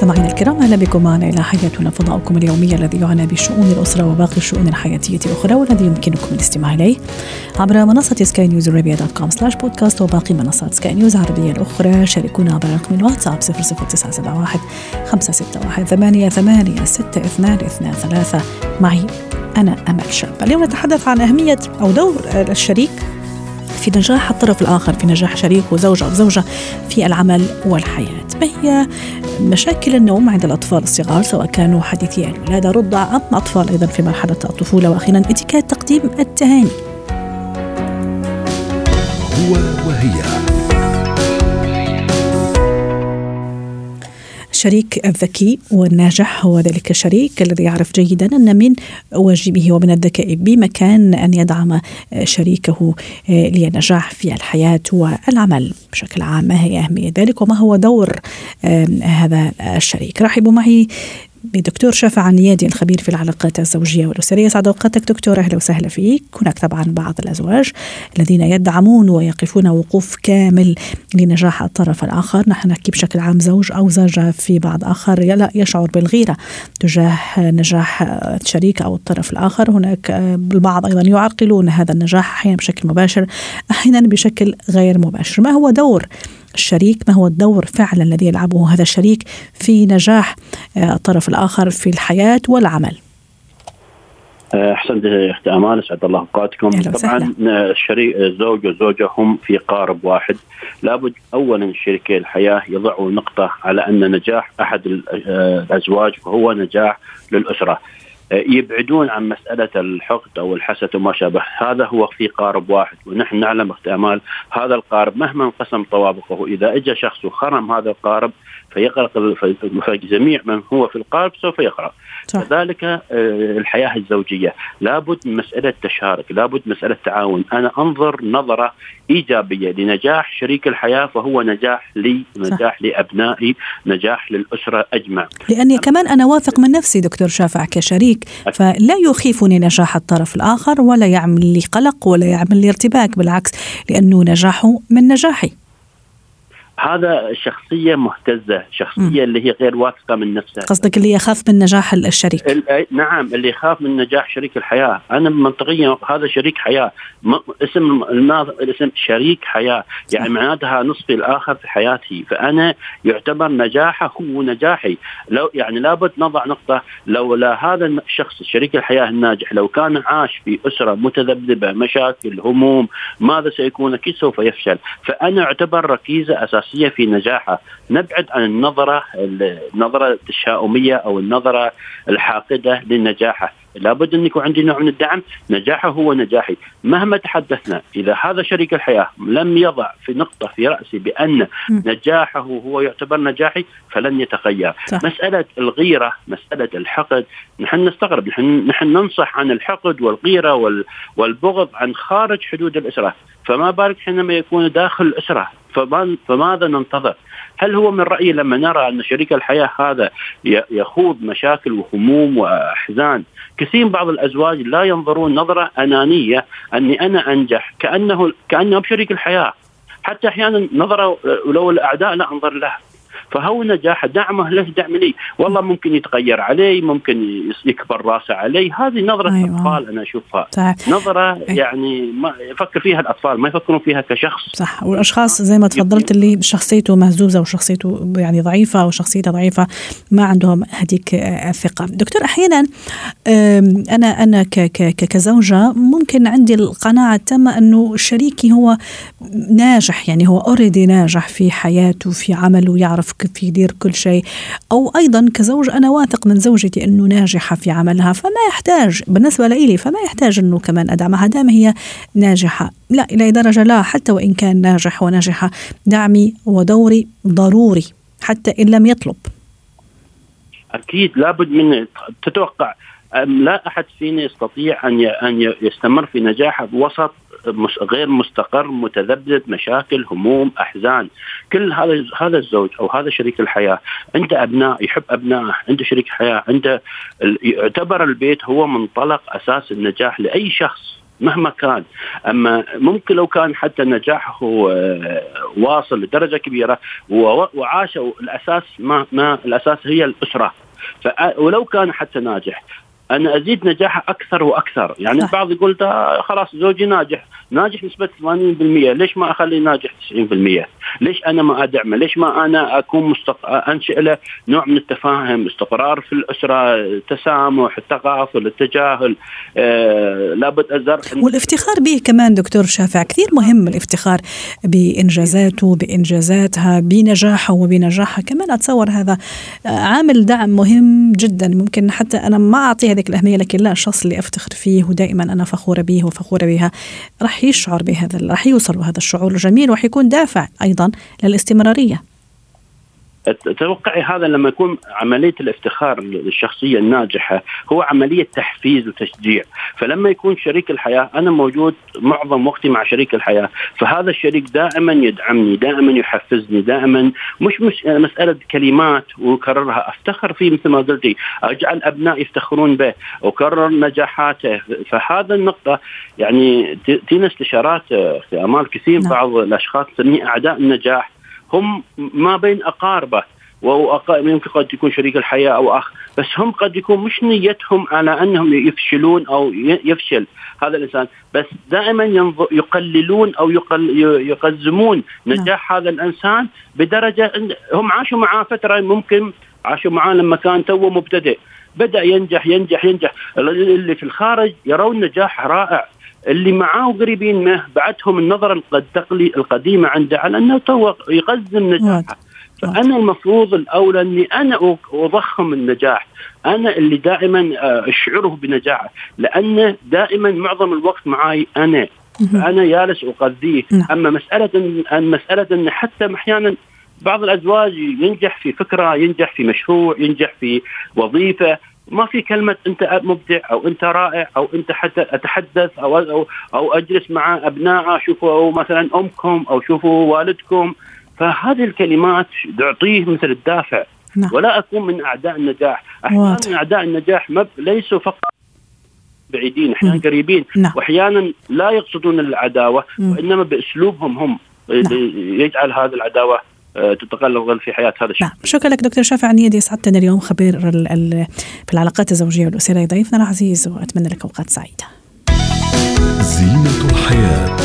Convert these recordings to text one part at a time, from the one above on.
مستمعينا الكرام أهلا بكم معنا إلى حياتنا فضاؤكم اليومي الذي يعنى بشؤون الأسرة وباقي الشؤون الحياتية الأخرى والذي يمكنكم الاستماع إليه عبر منصة Sky News Arabia dot com slash podcast وباقي منصات سكاي نيوز العربية الأخرى. شاركونا عبر رقم الواتساب 00971 561 8 8 6 2 2 3 معي أنا أمل شاب. اليوم نتحدث عن أهمية أو دور الشريك في نجاح الطرف الآخر في نجاح شريك وزوجة أو زوجة في العمل والحياة. ما هي مشاكل النوم عند الأطفال الصغار سواء كانوا حديثي الولادة رضع أم أطفال أيضا في مرحلة الطفولة وأخيرا اتيكيت تقديم التهاني. هو وهي. الشريك الذكي والناجح هو ذلك الشريك الذي يعرف جيدا أن من واجبه ومن الذكاء بمكان أن يدعم شريكه للنجاح في الحياة والعمل بشكل عام. ما هي أهمية ذلك وما هو دور هذا الشريك. رحبوا معي بدكتور شافع النيادي الخبير في العلاقات الزوجية والأسرية. سعد أوقاتك دكتور أهلا وسهلا فيك. هناك طبعا بعض الأزواج الذين يدعمون ويقفون وقوف كامل لنجاح الطرف الآخر. نحن نحكي بشكل عام زوج أو زوجة في بعض آخر لا يشعر بالغيرة تجاه نجاح الشريك أو الطرف الآخر. هناك البعض أيضا يعرقلون هذا النجاح أحيانا بشكل مباشر أحيانا بشكل غير مباشر. ما هو دور الشريك ما هو الدور فعلا الذي يلعبه هذا الشريك في نجاح الطرف الآخر في الحياة والعمل. أحسنت أخت أمال أسعد الله أوقاتكم. طبعا الشريك الزوج والزوجه هم في قارب واحد. لابد اولا شريكي الحياة يضعوا نقطة على أن نجاح أحد الأزواج هو نجاح للأسرة. يبعدون عن مسألة الحقد أو الحسد وما شابه. هذا هو في قارب واحد ونحن نعلم اخت أمال هذا القارب مهما انقسم طوابقه. إذا اجى شخص وخرم هذا القارب فيقرق جميع من هو في القارب سوف يقرأ. كذلك الحياة الزوجية. لابد من مسألة تشارك لابد مسألة تعاون. أنا أنظر نظرة إيجابية لنجاح شريك الحياة فهو نجاح لي نجاح صح. لأبنائي نجاح للأسرة أجمع. لأني كمان أنا واثق من نفسي دكتور شافع كشريك. فلا يخيفني نجاح الطرف الآخر ولا يعمل لي قلق ولا يعمل لي ارتباك بالعكس لأنه نجاحه من نجاحي. هذا شخصية مهتزة شخصية م. اللي هي غير واثقة من نفسها. قصدك اللي يخاف من نجاح الشريك. نعم اللي يخاف من نجاح شريك الحياة. أنا منطقيا هذا شريك حياة. اسم الاسم شريك حياة. يعني معناتها نصفي الآخر في حياتي. فأنا يعتبر نجاحه هو نجاحي. لو يعني لابد نضع نقطة. لولا هذا الشخص شريك الحياة الناجح لو كان عاش في أسرة متذبذبة مشاكل هموم ماذا سيكون؟ أكيد سوف يفشل. فأنا أعتبر ركيزة أساسية. الاساسيه في نجاحه، نبعد عن النظرة النظرة التشاؤمية أو النظرة الحاقدة لنجاحه، لابد أن يكون عندي نوع من الدعم، نجاحه هو نجاحي، مهما تحدثنا إذا هذا شريك الحياة لم يضع في نقطة في رأسي بأن نجاحه هو يعتبر نجاحي فلن يتغير، صح. مسألة الغيرة، مسألة الحقد، نحن نستغرب. نحن نحن ننصح عن الحقد والغيرة والبغض عن خارج حدود الاسره، فما بالك حينما يكون داخل الاسره فماذا ننتظر؟ هل هو من رأيي لما نرى أن شريك الحياة هذا يخوض مشاكل وهموم وأحزان؟ كثير بعض الأزواج لا ينظرون نظرة أنانية أني أنا أنجح كأنه كأنه بشريك الحياة. حتى أحيانا نظرة ولو الأعداء لا أنظر لها. فهو نجاح دعمه له دعم لي؟ والله ممكن يتغير علي ممكن يكبر راسه علي. هذه نظرة أيوة. أطفال أنا أشوفها. صح. نظرة يعني ما يفكر فيها الأطفال ما يفكرون فيها كشخص. صح. والأشخاص زي ما تفضلت اللي شخصيته مهزوزة وشخصيته يعني ضعيفة وشخصيته ضعيفة ما عندهم هذيك الثقة. دكتور أحيانا أنا أنا كزوجة ممكن عندي القناعة التامة أنه شريكي هو ناجح يعني هو اوريدي ناجح في حياته في عمله يعرف كيف يدير كل شيء. أو أيضا كزوج أنا واثق من زوجتي أنه ناجحة في عملها فما يحتاج بالنسبة لي فما يحتاج أنه كمان أدعمها. دام هي ناجحة لا إلى درجة لا حتى وإن كان ناجح وناجحة دعمي ودوري ضروري حتى إن لم يطلب. أكيد لابد من تتوقع. لا أحد فينا يستطيع أن أن يستمر في نجاحه بوسط غير مستقر متذبذب مشاكل هموم أحزان. كل هذا هذا الزوج أو هذا شريك الحياة عنده أبناء يحب ابنائه عنده شريك حياة عنده يعتبر البيت هو منطلق أساس النجاح لأي شخص مهما كان. أما ممكن لو كان حتى نجاحه آه، واصل لدرجة كبيرة وعاش الاساس ما ما الأساس هي الأسرة. ولو كان حتى ناجح أنا أزيد نجاحه أكثر وأكثر. يعني صح. البعض يقول ده خلاص زوجي ناجح. ناجح نسبة 80% ليش ما اخليه ناجح 90% ليش أنا ما أدعمه؟ ليش ما أنا أكون مستق... أنشئ له نوع من التفاهم؟ استقرار في الأسرة التسامح التغافل التجاهل. آه... لابد ازر والافتخار به كمان دكتور شافع. كثير مهم الافتخار بإنجازاته بإنجازاتها بنجاحه وبنجاحها. كمان أتصور هذا عامل دعم مهم جدا. ممكن حتى أنا ما اعطي هذه الاهميه لكن لا الشخص اللي أفتخر فيه ودائما أنا فخورة به وفخورة بها راح يشعر بهذا راح يوصل هذا الشعور. الجميل وراح يكون دافع أيضا للاستمرارية. توقعي هذا لما يكون عملية الافتخار للشخصيه الناجحة هو عملية تحفيز وتشجيع، فلما يكون شريك الحياة أنا موجود معظم وقتي مع شريك الحياة، فهذا الشريك دائما يدعمني، دائما يحفزني، دائما مش مش مسألة كلمات وكررها أفتخر فيه مثل ما قلتي، أجعل أبناء يفتخرون به، اكرر نجاحاته، فهذا النقطة يعني تينا استشارات في آمال كثير نعم. بعض الأشخاص تسميه أعداء النجاح. هم ما بين أقاربه يمكن قد يكون شريك الحياة أو اخ بس هم قد يكون مش نيتهم على أنهم يفشلون أو يفشل هذا الإنسان. بس دائما يقللون أو يقل يقزمون نجاح هذا الإنسان بدرجة هم عاشوا معاه فترة ممكن عاشوا معاه لما كان توه مبتدئ. بدأ ينجح ينجح ينجح. اللي في الخارج يرون نجاح رائع. اللي معاه وقريبين منه بعدهم النظرة القديمة عنده على أنه تو يقزم نجاحه فأنا المفروض الاولى أني أنا اضخم النجاح. أنا اللي دائما آه، أشعره بنجاحه لأنه دائما معظم الوقت معي أنا. أنا جالس أقضيه. نعم. أما مسألة ان مسألة إن حتى أحيانا بعض الأزواج ينجح في فكرة ينجح في مشروع ينجح في وظيفة. ما في كلمة أنت مبدع أو أنت رائع أو أنت حتى أتحدث أو أو, أو أجلس مع أبناء شوفوا مثلا أمكم أو شوفوا والدكم. فهذه الكلمات تعطيه مثل الدافع. نعم. ولا أكون من أعداء النجاح. أحيانا من أعداء النجاح مب... ليسوا فقط بعيدين أحيانا قريبين. نعم. واحيانا لا يقصدون العداوة وإنما بأسلوبهم هم نعم. يجعل هذه العداوة تتغلغل في حياة هذا الشخص. نعم شكرا لك دكتور شافع عنيدي سعدتنا اليوم خبير في العلاقات الزوجية والأسرية ضيفنا العزيز وأتمنى لك أوقات سعيدة. زينة الحياة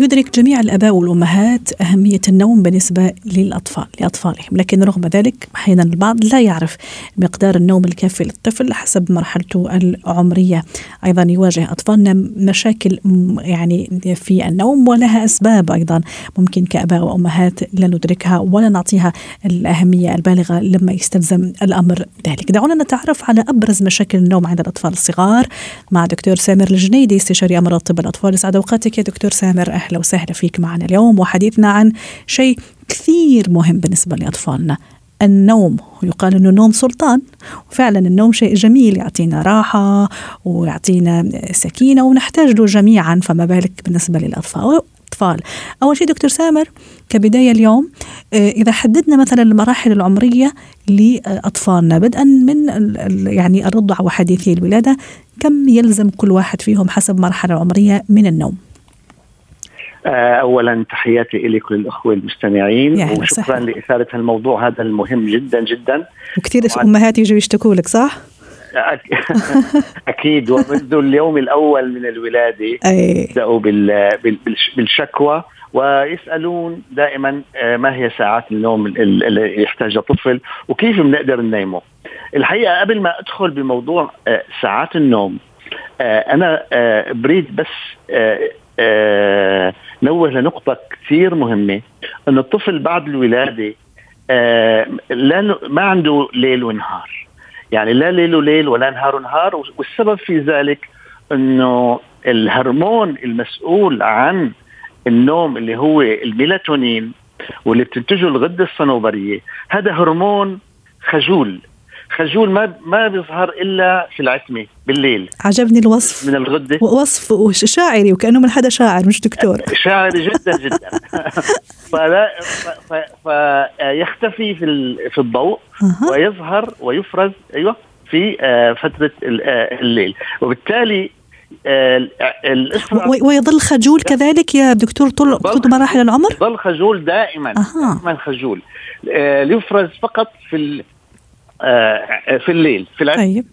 يدرك جميع الآباء والأمهات أهمية النوم بالنسبة للاطفال لأطفالهم، لكن رغم ذلك أحيانا البعض لا يعرف مقدار النوم الكافي للطفل حسب مرحلته العمرية، أيضا يواجه أطفالنا مشاكل يعني في النوم ولها أسباب أيضا ممكن كآباء وأمهات لا ندركها ولا نعطيها الأهمية البالغة لما يستلزم الأمر ذلك. دعونا نتعرف على أبرز مشاكل النوم عند الأطفال الصغار مع دكتور سامر الجنيدي استشاري أمراض طب الأطفال، يسعد أوقاتك يا دكتور سامر. أهلا وسهلا فيك معنا اليوم. وحديثنا عن شيء كثير مهم بالنسبة لأطفالنا. النوم. يقال إنه النوم سلطان. وفعلا النوم شيء جميل يعطينا راحة ويعطينا سكينة ونحتاج له جميعا فما بالك بالنسبة للأطفال. الاطفال أول شيء دكتور سامر كبداية اليوم آه، إذا حددنا مثلا المراحل العمرية لأطفالنا بدءا من يعني الرضع وحديثي الولادة كم يلزم كل واحد فيهم حسب مرحلة عمرية من النوم؟ اولا تحياتي لك وللاخوه المستمعين وشكرا لإثارة الموضوع هذا المهم جدا جدا. وكثير امهات يجوا يشتكوا لك صح؟ أكيد. ومنذ اليوم الأول من الولادة يبداوا بالشكوى ويسألون دائما آه، ما هي ساعات النوم اللي يحتاجها الطفل وكيف بنقدر ننيمه. الحقيقة قبل ما أدخل بموضوع آه، ساعات النوم أنا بريد بس آه نوه لنقطة كثير مهمة أن الطفل بعد الولادة آه لا ما عنده ليل ونهار. يعني لا ليل ليل ولا نهار نهار والسبب في ذلك أنه الهرمون المسؤول عن النوم اللي هو الميلاتونين واللي بتنتجه الغدة الصنوبرية هذا هرمون خجول. خجول ما ما بيظهر إلا في العتمة بالليل. عجبني الوصف. من الغدة. وصف شاعري وكأنه من حدا شاعر مش دكتور. شاعري جدا جدا. فلا فيختفي في في الضوء ويظهر ويفرز أيوه في آه، فترة آه، الليل. وبالتالي آه، ويظل خجول كذلك يا دكتور طول طول مراحل العمر؟ يظل خجول دائما أه. دائما خجول. ليفرز فقط في في الليل في العشاء. طيب.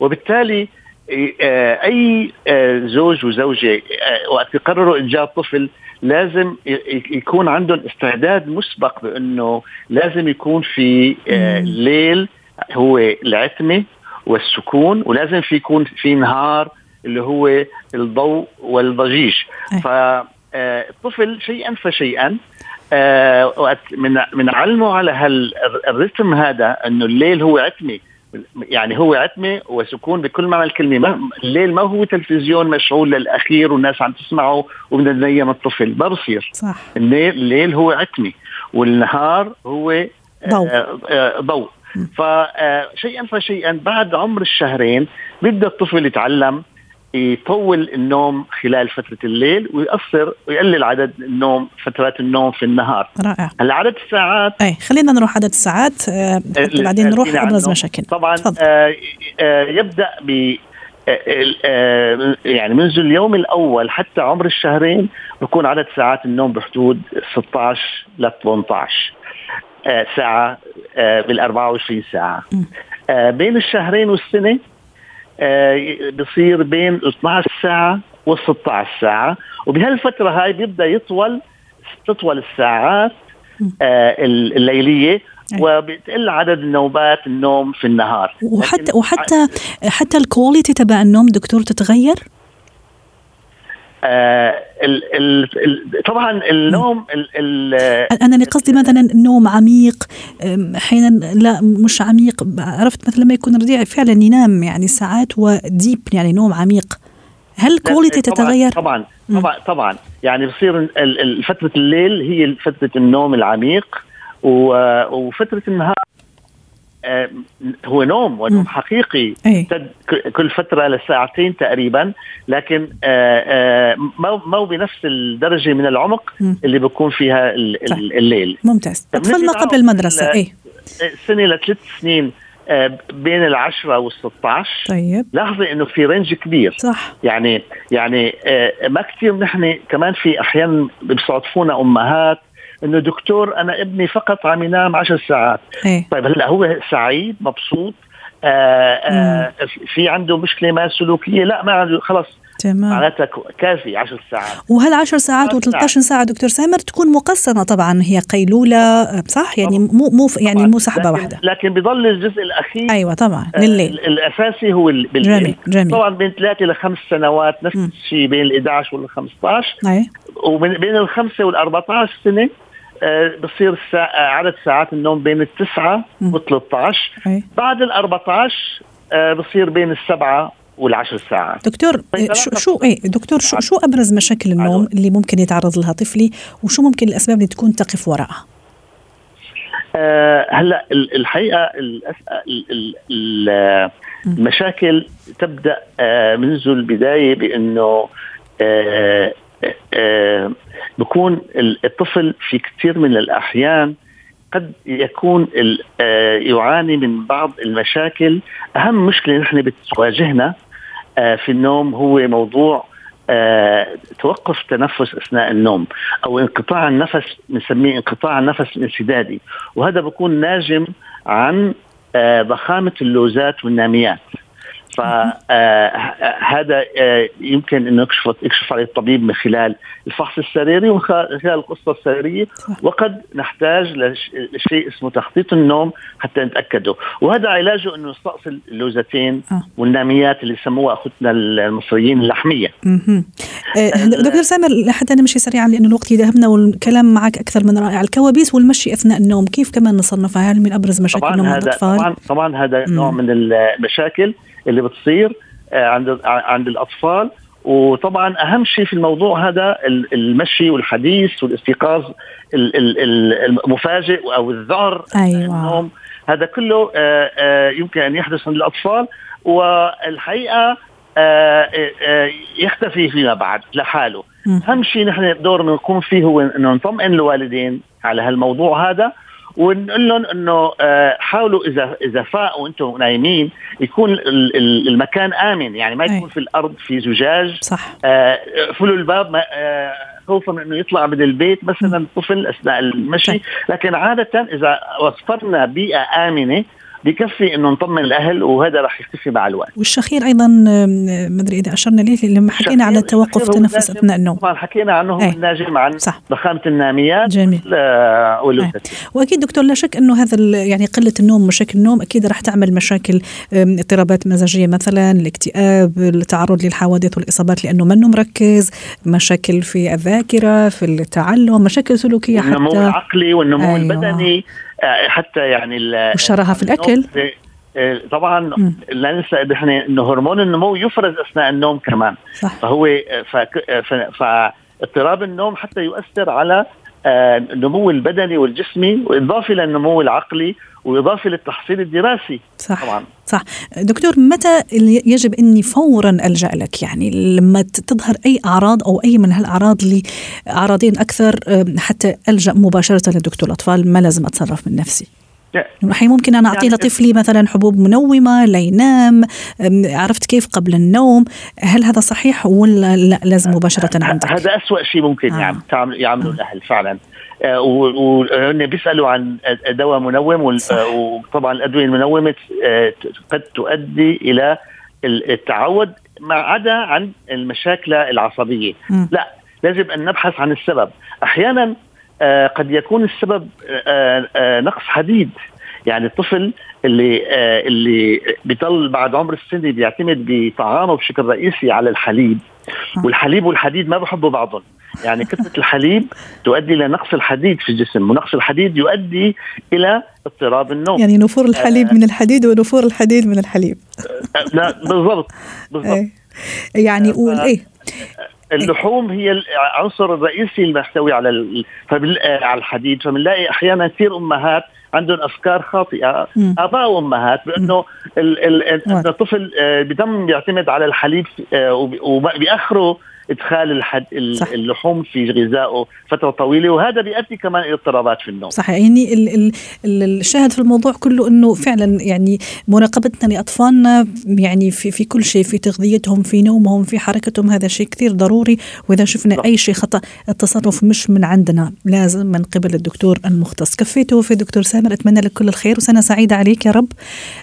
وبالتالي أي زوج وزوجة وقت يقرروا انجاب طفل لازم يكون عندهم استعداد مسبق بأنه لازم يكون في ليل هو العتمة والسكون ولازم في يكون في نهار اللي هو الضوء والضجيج. فالطفل شيئا فشيئا آه، من من علمه على هالرتم هذا إنه الليل هو عتمه يعني هو عتمه وسكون بكل معنى الكلمة. الليل ما هو تلفزيون مشغول للأخير والناس عم تسمعه وبدنا ننيم الطفل. ما بصير. صح. الليل الليل هو عتمه والنهار هو ضوء. آه، آه، ضوء. فشيئا فشيئا بعد عمر الشهرين بيبدا الطفل يتعلم يطول النوم خلال فترة الليل ويأثر ويقلل عدد النوم فترات النوم في النهار. رائع. هلا عدد الساعات؟ أي خلينا نروح عدد الساعات. آه بعدين نروح أبرز مشاكل. طبعا آه آه يبدأ ب آه، آه، يعني منذ اليوم الأول حتى عمر الشهرين بكون عدد ساعات النوم بحدود 16 ل 18 آه، ساعة بال 24 ساعة. بين الشهرين والسنة بصير بين 12 ساعة و 16 ساعة. وبهالفترة هاي بيبدأ يطول تطول الساعات الليلية وبتقل عدد النوبات النوم في النهار. وحتى وحتى حتى ال quality تبع النوم دكتور تتغير؟ آه ال ال طبعا النوم ال ال أنا قصدي مثلا نوم عميق أحيانا لا مش عميق عرفت مثلا لما يكون رضيع فعلا ينام يعني ساعات و deep يعني نوم عميق. هل الكواليتي تتغير؟ طبعا طبعا طبعا. يعني بصير فترة الليل هي فترة النوم العميق وفترة النهار هو نوم ونوم حقيقي. أي. كل فترة لساعتين تقريبا. لكن آه، آه، ما بنفس الدرجة من العمق اللي بيكون فيها طيب. الليل. ممتاز. اطفال ما قبل المدرسة. اي سنة لثلاث سنين بين العشرة وال 16 طيب. لاحظي إنه في range كبير. صح. يعني يعني ما كثير نحن كمان في أحيانا بيصادفونا أمهات. إنه دكتور أنا ابني فقط عم ينام عشر ساعات. إيه؟ طيب هلأ هو سعيد مبسوط آآ آآ في عنده مشكلة ما سلوكية؟ لا ما عنده خلص. تمام. معناتها كافي 10 ساعات. وهل 10 ساعات و13 ساعة دكتور سامر تكون مقسمة طبعا؟ هي قيلولة صح؟ يعني مو مو يعني مو سحبة واحدة. لكن بيضل الجزء الأخير أيوة طبعا. لليل. آه الأساسي هو بالليل. جميل جميل طبعا بين ثلاثة لخمس سنوات نفس الشيء بين ال 11 وال 15 أي. وبين الخمسة وال 14 سنة آه، بصير آه، عدد ساعات النوم بين التسعة و 13 بعد ال 14 آه، بصير بين السبعة والعشر ساعات دكتور طيب شو شو إيه دكتور شو شو أبرز مشاكل النوم اللي ممكن يتعرض لها طفلي؟ وشو ممكن الأسباب اللي تكون تقف وراءها؟ آه هلا الحقيقة المشاكل تبدأ آه منذ البداية بأنه آه آه بكون الطفل في كثير من الأحيان قد يكون آه، يعاني من بعض المشاكل. أهم مشكلة نحن بتواجهنا آه، في النوم هو موضوع آه، توقف تنفس أثناء النوم أو انقطاع النفس بنسميه انقطاع النفس الانسدادي. وهذا بيكون ناجم عن ضخامة اللوزات والناميات. فهذا آه، يمكن انه يكشف يكشف عليه الطبيب من خلال الفحص السريري ومن خلال القصة السريرية. وقد نحتاج لشيء اسمه تخطيط النوم حتى نتأكده. وهذا علاجه أنه نستأصل اللوزتين آه. والناميات اللي سموها أخوتنا المصريين اللحمية. آه، دكتور سامر حتى نمشي سريعا لأنه الوقت يذهبنا والكلام معك أكثر من رائع. الكوابيس والمشي أثناء النوم كيف كمان نصنفها؟ هل من أبرز مشاكل نوم الأطفال؟ طبعا طبعا هذا نوع من المشاكل اللي بتصير آه، عند عند الأطفال. وطبعا أهم شيء في الموضوع هذا المشي والحديث والاستيقاظ المفاجئ أو الذعر أيوه. النوم هذا كله آه، آه، يمكن أن يحدث عند الأطفال. والحقيقة يختفي فيما بعد لحاله. أهم شيء نحن دورنا نقوم فيه هو انه نطمئن الوالدين على هالموضوع هذا. ونقول لهم إنه آه، حاولوا إذا إذا فاقوا أنتم نايمين يكون المكان آمن يعني ما يكون في الأرض في زجاج. صح. اقفلوا الباب آه، خوفا من إنه يطلع من البيت مثلا الطفل أثناء المشي. لكن عادة إذا وفرنا بيئة آمنة بكفي إنه نطمن الأهل وهذا راح يختفي مع الوقت. والشخير أيضا ما ادري إذا أشرنا ليه لما حكينا على توقف تنفس أثناء النوم. طبعا حكينا عنه هو الناجم عن صح. ضخامة الناميات. جميل. وأكيد دكتور لا شك إنه هذا يعني قلة النوم مشاكل النوم أكيد راح تعمل مشاكل اضطرابات مزاجية مثلا الاكتئاب التعرض للحوادث والإصابات لأنه منه مركز مشاكل في الذاكرة في التعلم مشاكل سلوكية حتى. النمو العقلي والنمو أيوة. البدني. آه، حتى يعني والشراهه في الأكل؟ آه، طبعا لا ننسى إحنا انه هرمون النمو يفرز أثناء النوم كمان. صح. فهو فاضطراب النوم حتى يؤثر على آه، النمو البدني والجسمي وإضافة للنمو العقلي وإضافة للتحصيل الدراسي. صح طبعا. صح. دكتور متى يجب إني فورا ألجأ لك؟ يعني لما تظهر أي أعراض أو أي من هالأعراض اللي أعراضين أكثر حتى ألجأ مباشرة لدكتور الأطفال ما لازم أتصرف من نفسي؟ الحين ممكن أنا أعطي يعني لطفلي مثلا حبوب منومة لينام عرفت كيف قبل النوم؟ هل هذا صحيح ولا لا؟ لازم مباشرة عندك. هذا أسوأ شيء ممكن آه. يعملوا الأهل فعلا. آه، وهن بيسألوا عن دواء منوم وطبعا الأدوية المنومة آه، قد تؤدي إلى التعود ما عدا عن المشاكل العصبية. م. لا لازم أن نبحث عن السبب. أحيانا آه قد يكون السبب آه آه نقص حديد. يعني الطفل اللي آه اللي بيضل بعد عمر السنة بيعتمد بطعامه بشكل رئيسي على الحليب. والحليب والحديد ما بحبوا بعضهم. يعني كثره الحليب تؤدي إلى نقص الحديد في الجسم ونقص الحديد يؤدي إلى اضطراب النوم. يعني نفور الحليب آه من الحديد ونفور الحديد من الحليب. آه لا بالضبط بالضبط. إيه. يعني قول إيه. اللحوم هي العنصر الرئيسي المحتوي على على الحديد. فبنلاقي أحيانا كثير أمهات عندهم أفكار خاطئة أباء وأمهات بأنه الطفل آه، بضم يعتمد على الحليب آه، وبيأخروا إدخال الحد صح. اللحوم في غذائه فترة طويلة وهذا بيؤدي كمان إلى اضطرابات في النوم. صحيح. يعني ال ال الشاهد في الموضوع كله إنه فعلا يعني مراقبتنا لأطفالنا يعني في في كل شيء في تغذيتهم في نومهم في حركتهم هذا شيء كثير ضروري. وإذا شفنا صح. أي شيء خطأ التصرف مش من عندنا لازم من قبل الدكتور المختص. كفيته في دكتور سامر أتمنى لك كل الخير وسنة سعيدة عليك يا رب.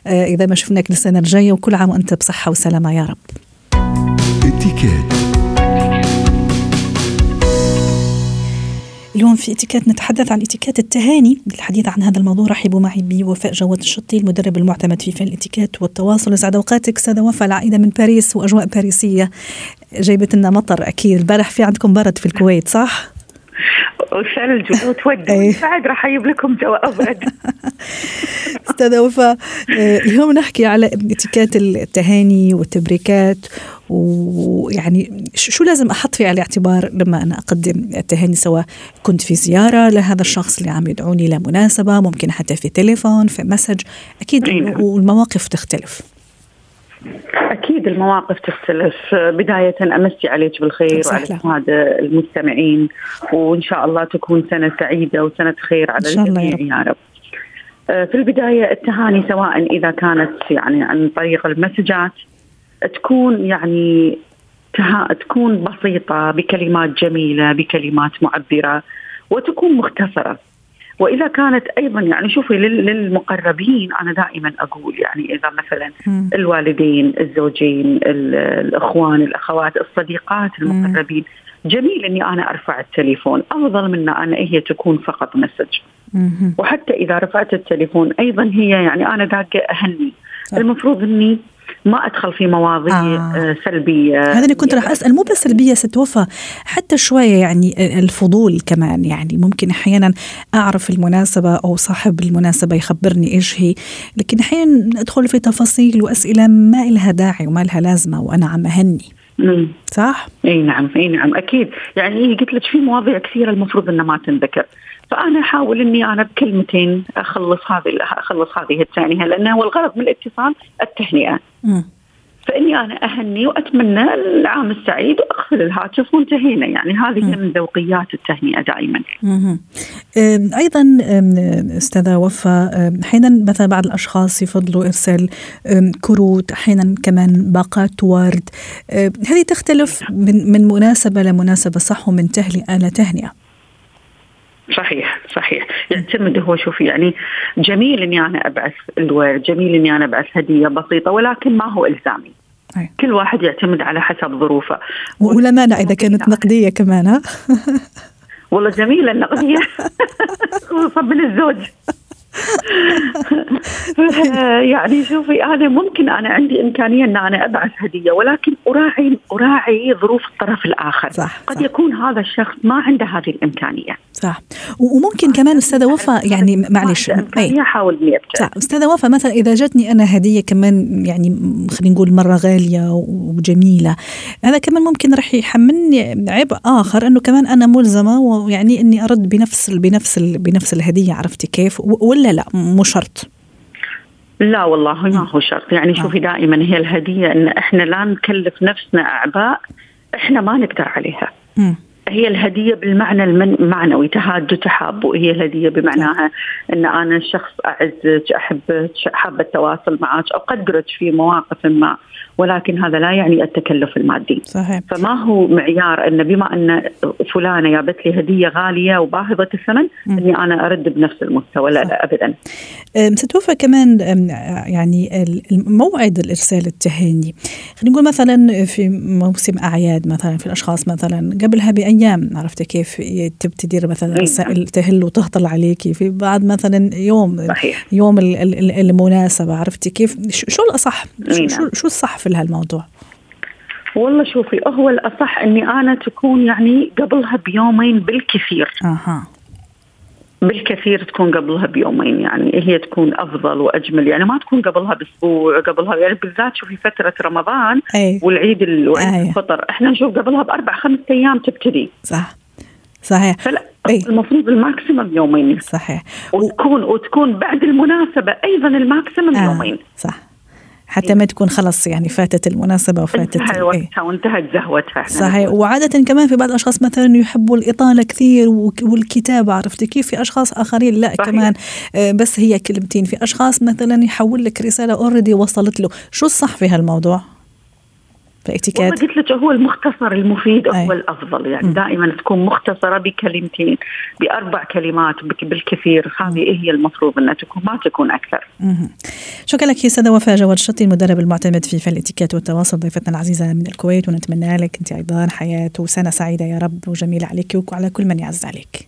آه إذا ما شفناك السنة الجاية وكل عام وأنت بصحة وسلامة يا رب. اتكات اليوم في اتيكيت نتحدث عن اتيكيت التهاني. للحديث عن هذا الموضوع رحبوا معي بوفاء جواد الشطي المدرب المعتمد في فن الاتيكيت والتواصل. اسعد أوقاتك استاذه وفاء العائدة من باريس وأجواء باريسية. جايبت لنا مطر أكيد البارح في عندكم برد في الكويت صح؟ وثلج وتود بعد راح أجيب لكم جو ابرد وفاء آه، اليوم نحكي على اتيكيت التهاني والتبريكات ويعني شو لازم أحط في الاعتبار لما أنا أقدم التهاني سواء كنت في زيارة لهذا الشخص اللي عم يدعوني لمناسبه ممكن حتى في تليفون في مسج أكيد نعم. والمواقف تختلف. أكيد المواقف تختلف. بداية أمسي عليك بالخير وعلى السادة المستمعين وإن شاء الله تكون سنة سعيدة وسنة خير على الجميع يا رب. في البداية التهاني سواء إذا كانت يعني عن طريق المسجات تكون يعني تكون بسيطة بكلمات جميلة بكلمات معبرة وتكون مختصرة. وإذا كانت أيضا يعني شوفي للمقربين أنا دائما أقول يعني إذا مثلا الوالدين الزوجين الإخوان الأخوات الصديقات المقربين جميل إني أنا أرفع التليفون. أفضل من أن هي تكون فقط مسج. وحتى إذا رفعت التليفون أيضا هي يعني أنا داقه أهني. المفروض إني ما أدخل في مواضيع آه. آه. سلبية. هذا اللي كنت راح أسأل مو بس سلبية ستوفى حتى شوية يعني الفضول كمان. يعني ممكن أحيانا أعرف المناسبة أو صاحب المناسبة يخبرني إيش هي لكن أحيانا أدخل في تفاصيل وأسئلة ما لها داعي وما لها لازمة وأنا عم أهني. صح؟ إي نعم إي نعم أكيد يعني قلت لك في مواضيع كثيرة المفروض انها ما تنذكر فأنا أحاول إني أنا بكلمتين أخلص هذه أخلص هذه التهنئه لأن هو الغرض من الاتصال التهنئة. فإني أنا أهني وأتمنى العام السعيد واقفل الهاتف وانتهينا يعني هذه من ذوقيات التهنئة دائما. أيضا أستاذة وفاء أحيانا مثلا بعض الأشخاص يفضلوا إرسال كروت أحيانا كمان باقات ورد هذه تختلف من من مناسبة لمناسبة صح؟ ومن تهنئة لتهنئة. صحيح صحيح. يعتمد هو شوفي يعني جميل إني أنا أبعث الورد جميل إني أنا أبعث هدية بسيطة ولكن ما هو إلزامي. أي. كل واحد يعتمد على حسب ظروفه. ولا مانع إذا كانت نقدية كمان ها؟ والله جميلة النقدية. خصوصا من الزوج. يعني شوفي أنا ممكن أنا عندي إمكانية إن أنا أبعث هدية ولكن أراعي أراعي ظروف الطرف الآخر. صح قد صح. يكون هذا الشخص ما عنده هذه الإمكانية. صح. وممكن كمان أستاذة وفاء يعني معلش اي احاول إني صح. أستاذة وفاء مثلا إذا جتني أنا هدية كمان يعني خلينا نقول مرة غالية وجميلة هذا كمان ممكن راح يحملني عبء آخر إنه كمان أنا ملزمة ويعني إني أرد بنفس بنفس بنفس الهدية عرفتي كيف؟ ولا لا؟ مو شرط. لا والله ما هو شرط. يعني شوفي آه. دائما هي الهدية إن إحنا لا نكلف نفسنا أعباء إحنا ما نقدر عليها. هي الهدية بالمعنى المعنوي تهاد تحاب وهي الهدية بمعناها أن أنا شخص أعزك أحبك حابة التواصل معك أقدرك في مواقف ما ولكن هذا لا يعني التكلف المادي صحيح. فما هو معيار أن بما أن فلانة جابت لي هدية غالية وباهظة الثمن م. أني أنا أرد بنفس المستوى لا, لا أبدا ستوفى كمان يعني موعد الإرسال التهاني خلينا نقول مثلا في موسم أعياد مثلا في الأشخاص مثلا قبلها بأيام عرفتي كيف تدير مثلا رسائل تهل وتهطل عليكي في بعد مثلا يوم صحيح. يوم المناسبة عرفتي كيف؟ شو الأصح؟ شو, شو, شو الصح في هالموضوع؟ والله شوفي هو الأصح أني أنا تكون يعني قبلها بيومين بالكثير. أها. بالكثير تكون قبلها بيومين يعني هي تكون أفضل وأجمل. يعني ما تكون قبلها بأسبوع قبلها يعني بالذات شوفي فترة رمضان أي. والعيد وعيد الفطر. إحنا نشوف قبلها بأربع خمس أيام تبتدي. صح. صحيح. فلا أي. المفروض ال maximum يومين. صحيح. وتكون وتكون بعد المناسبة أيضا ال maximum آه. يومين. صح. حتى ما تكون خلص يعني فاتت المناسبة وفاتت انتهى وقتها وانتهت زهوتها صحيح. وعادة كمان في بعض الأشخاص مثلا يحبوا الإطالة كثير والكتابة عرفتي كيف؟ في أشخاص آخرين لا صحيح. كمان آه، بس هي كلمتين. في أشخاص مثلا يحول لك رسالة already وصلت له. شو الصح في هالموضوع؟ فاتيكيت قلت لك هو المختصر المفيد أي. هو الأفضل يعني م. دائما تكون مختصرة بكلمتين بأربع كلمات بالكثير هذه هي المفروض إنها تكون ما تكون أكثر. م. شكرا لك يا سادة وفاء جواد الشطي المدرب المعتمد في فن الإتيكيت والتواصل ضيفتنا العزيزة من الكويت ونتمنى لك أنت أيضا حياة وسنة سعيدة يا رب وجميلة عليك وعلى كل من يعز عليك.